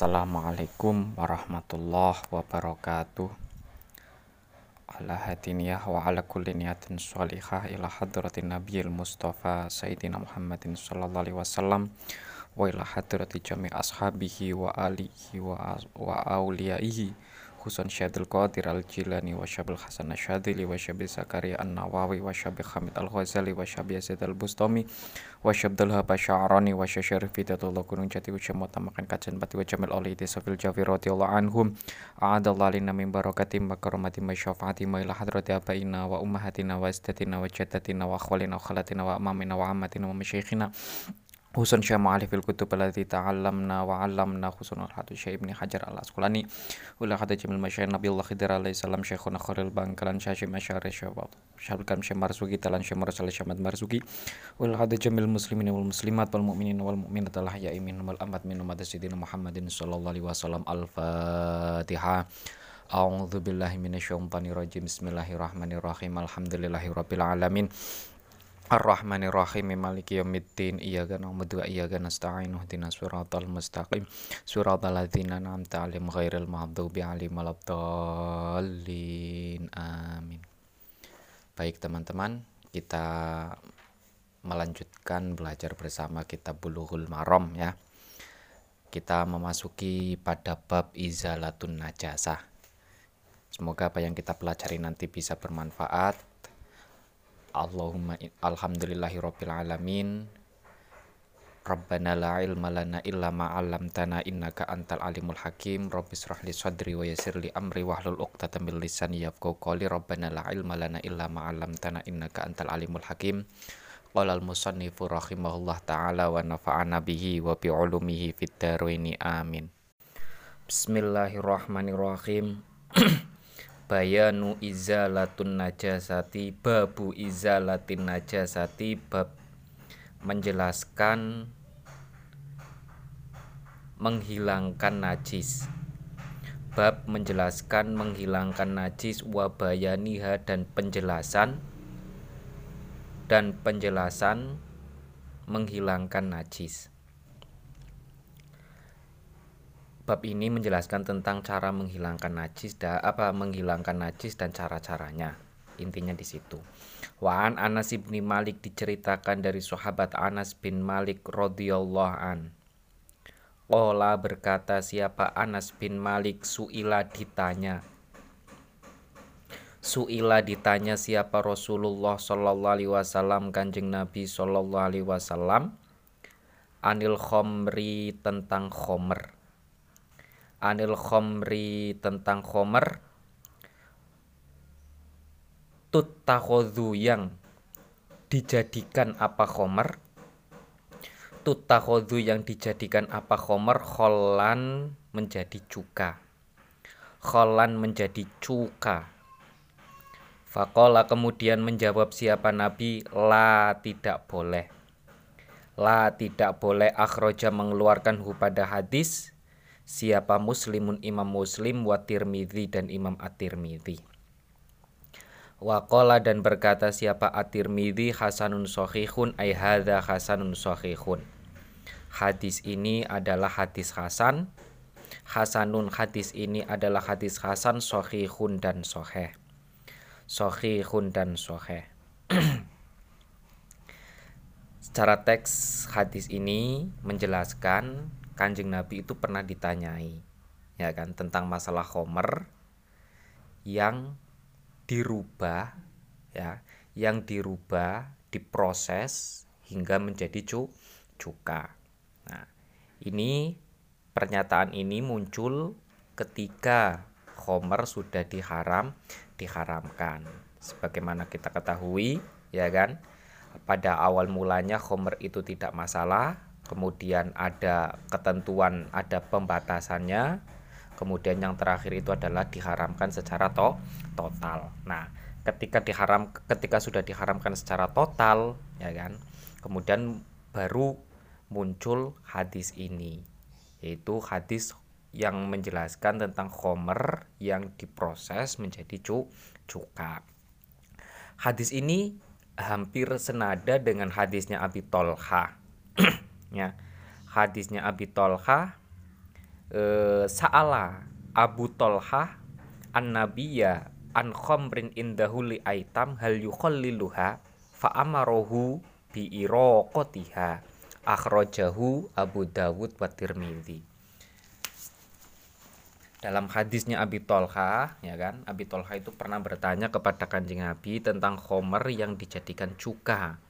Assalamualaikum warahmatullahi wabarakatuh. Ala hatiniyah wa ala kulli niyatin sholihah ila hadratin nabiyil mustafa sayyidina Muhammadin sallallahu alaihi wasallam wa ila hadrati jami ashabihi wa alihi wa, wa awliyaihi khusun Syadil Qadir Al-Jilani wa Syabil Hasan Asyadili wa Syabil Zakaria An-Nawawi wa Syabil Hamid Al-Ghazali wa Syabil Yazid Al-Bustami wa Syabdul Haba Sya'rani wa Syarif Fidatullah Gunung Jati wa Syamut Tamakan Kajan Bati wa Jamil Ali Tisafil Jafi radhiyallahu anhum. A'adallah lina min barakatim wa karamatim wa syafaatim wa ila hadrati abaina wa ummahatina wa istatina wa jaddatina wa akhwalina wa khalatina wa amamina wa wa masyaikhina Husun Syekh Ma'alif fil kutub allati ta'allamna wa 'allamna husun al-hadu Syekh Ibn Hajar al-Asqalani. Ula hada jamil masyayikh Nabi Allah Khidir alaihi salam Syekhuna Khalil Bangkalan Syekh Masyari Syekh Syekh Kam Syekh Marzuki talan Syekh Mursal Syekh Marzuki. Ula hada jamil muslimin wal muslimat wal mu'minin wal mu'minat al ahya'i minhum wal amwat minhum sidina Muhammadin sallallahu alaihi wasallam. al-Fatihah A'udzu billahi Bismillahirrahmanirrahim. Alhamdulillahirabbil alamin Ar-Rahmanir Rahim Maliki Yaumiddin Iyyaka na'budu wa iyyaka nasta'in Ihdinas siratal mustaqim Siratal ladzina an'amta 'alaihim ghairil maghdubi 'alaihim waladdallin Amin. Baik teman-teman, kita melanjutkan belajar bersama kitab Bulughul Maram ya. Kita memasuki pada bab izalatun najasah. Semoga apa yang kita pelajari nanti bisa bermanfaat Allahumma alhamdulillahi rabbil alamin. Rabbana la ilma lana illa ma 'allamtana innaka antal alimul hakim. Rabbi israh li sadri wa yassir li amri wahlul 'uqdatam min lisani yafqahu qawli. Rabbana la ilma lana illa ma 'allamtana innaka antal alimul hakim. Qala al musannifu rahimahullah ta'ala wa nafa'ana bihi wa bi ulumihi fid amin. Bismillahirrahmanirrahim bayanu izalatun najasati babu izalatin najasati bab menjelaskan menghilangkan najis. Bab menjelaskan menghilangkan najis wabayaniha dan penjelasan dan penjelasan menghilangkan najis Bab ini menjelaskan tentang cara menghilangkan najis dan apa menghilangkan najis dan cara-caranya. Intinya di situ. Waan Anas bin Malik diceritakan dari sahabat Anas bin Malik radhiyallahu an. Ola berkata siapa Anas bin Malik suila ditanya. Suila ditanya siapa Rasulullah Shallallahu Alaihi Wasallam kanjeng Nabi Shallallahu Alaihi Wasallam anil khomri tentang khomer anil khomri tentang khomer. Tutakhodu yang dijadikan apa khomer? Tutakhodu yang dijadikan apa khomer? Kholan menjadi cuka. Kholan menjadi cuka. Fakola kemudian menjawab siapa Nabi? La tidak boleh. La tidak boleh akhroja mengeluarkan hu pada hadis siapa muslimun imam muslim wa tirmidhi dan imam at-tirmidhi Waqala dan berkata siapa at-tirmidhi hasanun sohihun ay hadha hasanun sohihun. Hadis ini adalah hadis hasan. Hasanun hadis ini adalah hadis hasan sohihun dan soheh. Sohihun dan soheh. Secara teks hadis ini menjelaskan kanjeng Nabi itu pernah ditanyai ya kan tentang masalah Homer yang dirubah ya yang dirubah diproses hingga menjadi cu cuka. Nah ini pernyataan ini muncul ketika Homer sudah diharam diharamkan. Sebagaimana kita ketahui ya kan pada awal mulanya Homer itu tidak masalah kemudian ada ketentuan, ada pembatasannya, kemudian yang terakhir itu adalah diharamkan secara to total. Nah, ketika diharam ketika sudah diharamkan secara total, ya kan, kemudian baru muncul hadis ini, yaitu hadis yang menjelaskan tentang khomer yang diproses menjadi cu cuka. Hadis ini hampir senada dengan hadisnya Abi Tolha. Ya hadisnya Abi Tolha uh, Sa'ala Abu Tolha an Nabiya an khamrin indahuli aitam hal yukhalliluha fa amarohu bi iraqatiha akhrajahu Abu Dawud wa Tirmidzi dalam hadisnya Abi Tolha ya kan Abi Tolha itu pernah bertanya kepada kanjeng Nabi tentang khomer yang dijadikan cuka.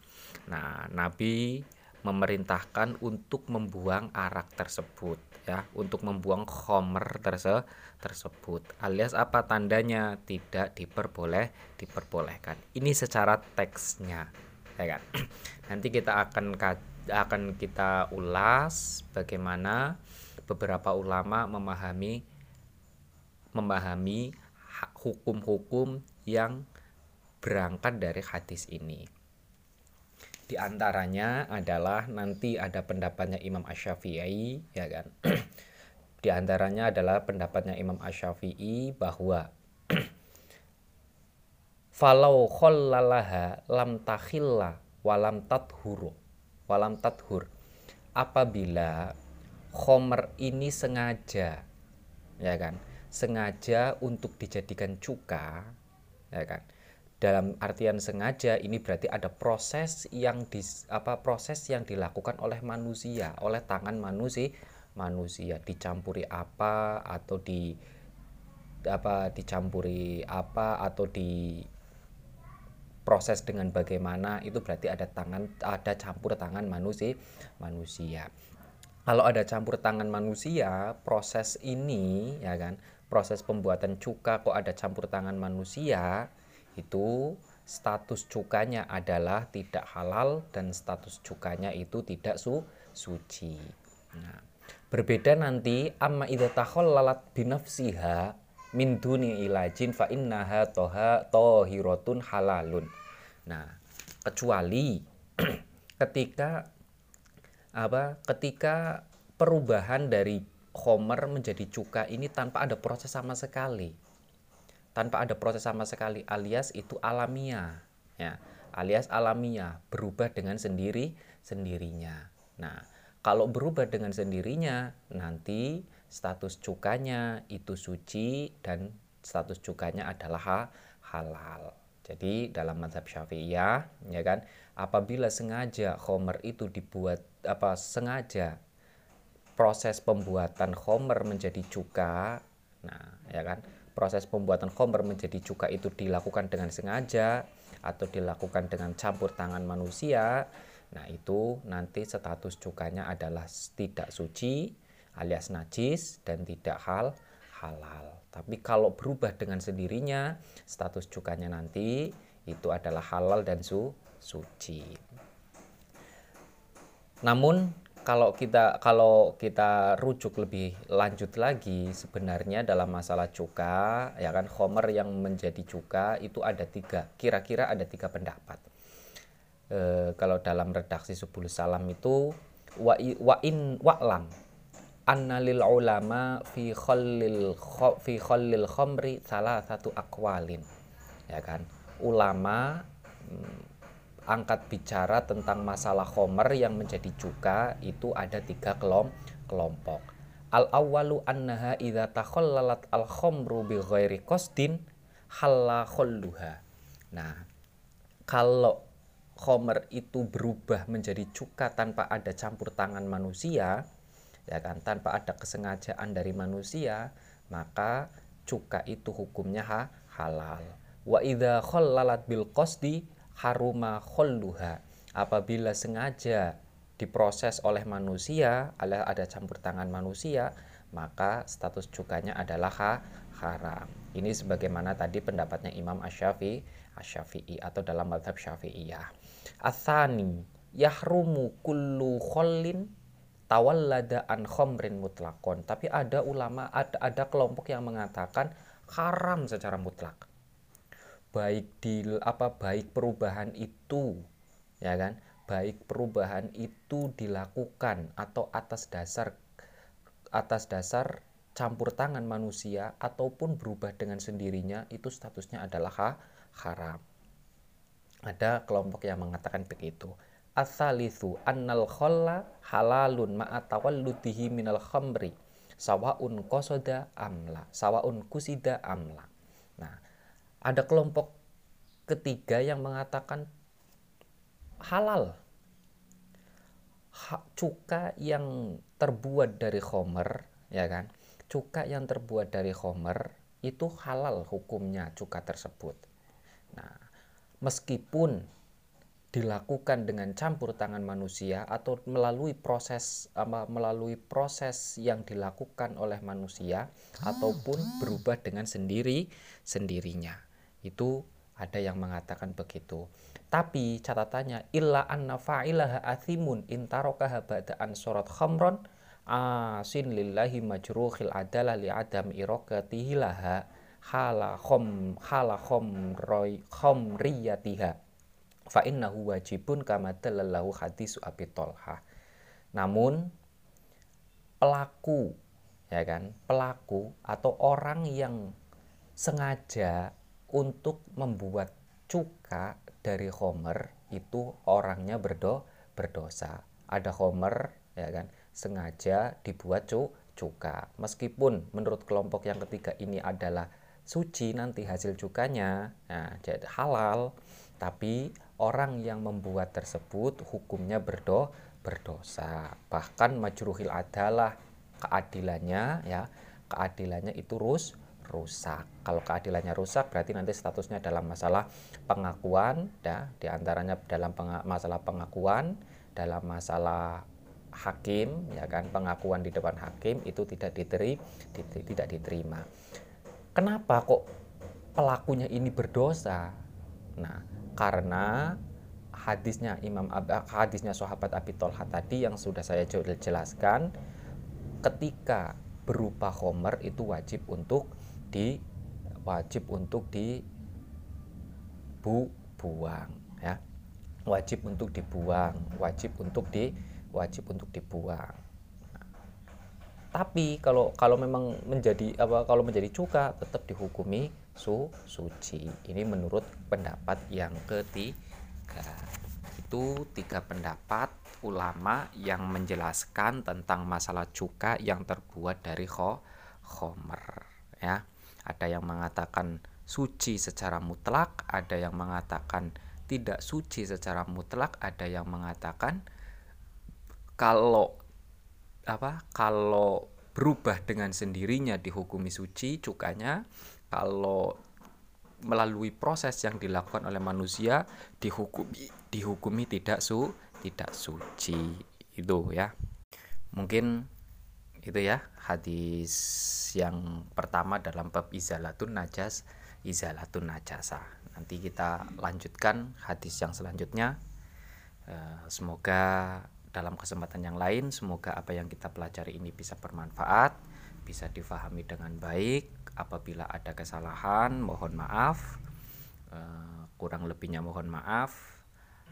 Nah Nabi memerintahkan untuk membuang arak tersebut ya. Untuk membuang khomer terse tersebut. Alias apa tandanya? Tidak diperboleh diperbolehkan. Ini secara teksnya ya kan? Nanti kita akan akan kita ulas bagaimana beberapa ulama memahami memahami hukum-hukum yang berangkat dari hadis ini. Di antaranya adalah nanti ada pendapatnya Imam Asy-Syafi'i ya kan. Di antaranya adalah pendapatnya Imam Asy-Syafi'i bahwa falau khallalaha lam takhilla walam tathuru walam tathur. Apabila khomer ini sengaja ya kan? Sengaja untuk dijadikan cuka ya kan dalam artian sengaja ini berarti ada proses yang di apa proses yang dilakukan oleh manusia oleh tangan manusia manusia. Dicampuri apa atau di apa dicampuri apa atau di proses dengan bagaimana itu berarti ada tangan ada campur tangan manusia manusia. Kalau ada campur tangan manusia proses ini ya kan proses pembuatan cuka kok ada campur tangan manusia itu status cukanya adalah tidak halal dan status cukanya itu tidak su suci. Nah, berbeda nanti amma idza takhallalat binafsiha min duni ilajin fa innaha toha tohiratun halalun. Nah, kecuali ketika apa? Ketika perubahan dari Homer menjadi cuka ini tanpa ada proses sama sekali. Tanpa ada proses sama sekali alias itu alamiah ya. Alias alamiah berubah dengan sendiri sendirinya. Nah, kalau berubah dengan sendirinya nanti status cukanya itu suci dan status cukanya adalah halal. Jadi dalam mazhab Syafi'iyah ya kan apabila sengaja Homer itu dibuat apa sengaja proses pembuatan homer menjadi cuka nah ya kan proses pembuatan homer menjadi cuka itu dilakukan dengan sengaja atau dilakukan dengan campur tangan manusia. Nah itu nanti status cukanya adalah tidak suci alias najis dan tidak hal halal. Tapi kalau berubah dengan sendirinya status cukanya nanti itu adalah halal dan su suci. Namun kalau kita kalau kita rujuk lebih lanjut lagi sebenarnya dalam masalah cuka ya kan Homer yang menjadi cuka itu ada tiga kira-kira ada tiga pendapat. E, kalau dalam redaksi Subul Salam itu wa, wa in wa'lam anna lil ulama fi khallil fi khallil khamri salah satu akwalin ya kan. Ulama hmm, angkat bicara tentang masalah khomer yang menjadi cuka itu ada tiga kelompok. Al awalu annaha idza takhallalat al khomru bi ghairi qasdin halla khalluha. Nah, kalau khomer itu berubah menjadi cuka tanpa ada campur tangan manusia, ya kan, tanpa ada kesengajaan dari manusia, maka cuka itu hukumnya ha, halal. Wa idza khallalat bil qasdi haruma khulluha. Apabila sengaja diproses oleh manusia ada campur tangan manusia maka status cukanya adalah ha, haram. Ini sebagaimana tadi pendapatnya Imam Asyafi Asyafi'i atau dalam madhab Syafi'iyah. Athani yahrumu kullu khollin tawallada an khomrin mutlakon. Tapi ada ulama ada, ada kelompok yang mengatakan haram secara mutlak baik di apa baik perubahan itu ya kan? Baik perubahan itu dilakukan atau atas dasar atas dasar campur tangan manusia ataupun berubah dengan sendirinya itu statusnya adalah ha, haram. Ada kelompok yang mengatakan begitu. Asalithu annal kholla halalun ma'atawalludihi minal khamri sawaun kosoda amla sawaun kusida amla ada kelompok ketiga yang mengatakan halal. Cuka yang terbuat dari homer ya kan? Cuka yang terbuat dari homer itu halal hukumnya cuka tersebut. Nah meskipun dilakukan dengan campur tangan manusia atau melalui proses melalui proses yang dilakukan oleh manusia ataupun berubah dengan sendiri sendirinya itu ada yang mengatakan begitu tapi catatannya illa anna fa'ilaha athimun intarokaha ba'da an surat khamron asin lillahi majruhil adalah li adam irokatihi hala khom hala khomroy khomriyatiha fa innahu wajibun kama dalallahu hadis Abi Tolha. Namun pelaku ya kan, pelaku atau orang yang sengaja untuk membuat cuka dari homer itu orangnya berdo berdosa. Ada homer ya kan, sengaja dibuat cu cuka. Meskipun menurut kelompok yang ketiga ini adalah suci nanti hasil cukanya, nah, jadi halal, tapi orang yang membuat tersebut hukumnya berdo berdosa bahkan majruhil adalah keadilannya ya keadilannya itu rus rusak. Kalau keadilannya rusak berarti nanti statusnya dalam masalah pengakuan ya. Di antaranya dalam peng masalah pengakuan dalam masalah hakim ya kan. Pengakuan di depan hakim itu tidak diteri tidak diterima. Kenapa kok pelakunya ini berdosa? Nah karena hadisnya Imam hadisnya sahabat Abi Tolha tadi yang sudah saya jelaskan ketika berupa homer itu wajib untuk di wajib untuk di bu, buang ya. Wajib untuk dibuang wajib untuk di wajib untuk dibuang. Tapi kalau kalau memang menjadi apa kalau menjadi cuka tetap dihukumi su suci. Ini menurut pendapat yang ketiga. Itu tiga pendapat ulama yang menjelaskan tentang masalah cuka yang terbuat dari kho khomer ya ada yang mengatakan suci secara mutlak ada yang mengatakan tidak suci secara mutlak ada yang mengatakan kalau apa kalau berubah dengan sendirinya dihukumi suci cukanya. Kalau melalui proses yang dilakukan oleh manusia dihukumi dihukumi tidak su tidak suci. Itu ya. Mungkin itu ya hadis yang pertama dalam bab izalatun najas izalatun najasa. Nanti kita lanjutkan hadis yang selanjutnya. Eh, semoga dalam kesempatan yang lain semoga apa yang kita pelajari ini bisa bermanfaat bisa difahami dengan baik. Apabila ada kesalahan mohon maaf. Uh, kurang lebihnya mohon maaf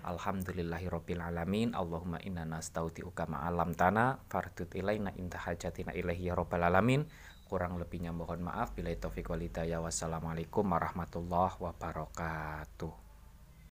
Alhamdulillahirabbil alamin Allahumma inna nastauti'uka ma'alam tana fardut ilaina inta hajatina ilaihi ya rabbal alamin. Kurang lebihnya mohon maaf. Bila taufik walidaya wassalamualaikum warahmatullahi wabarakatuh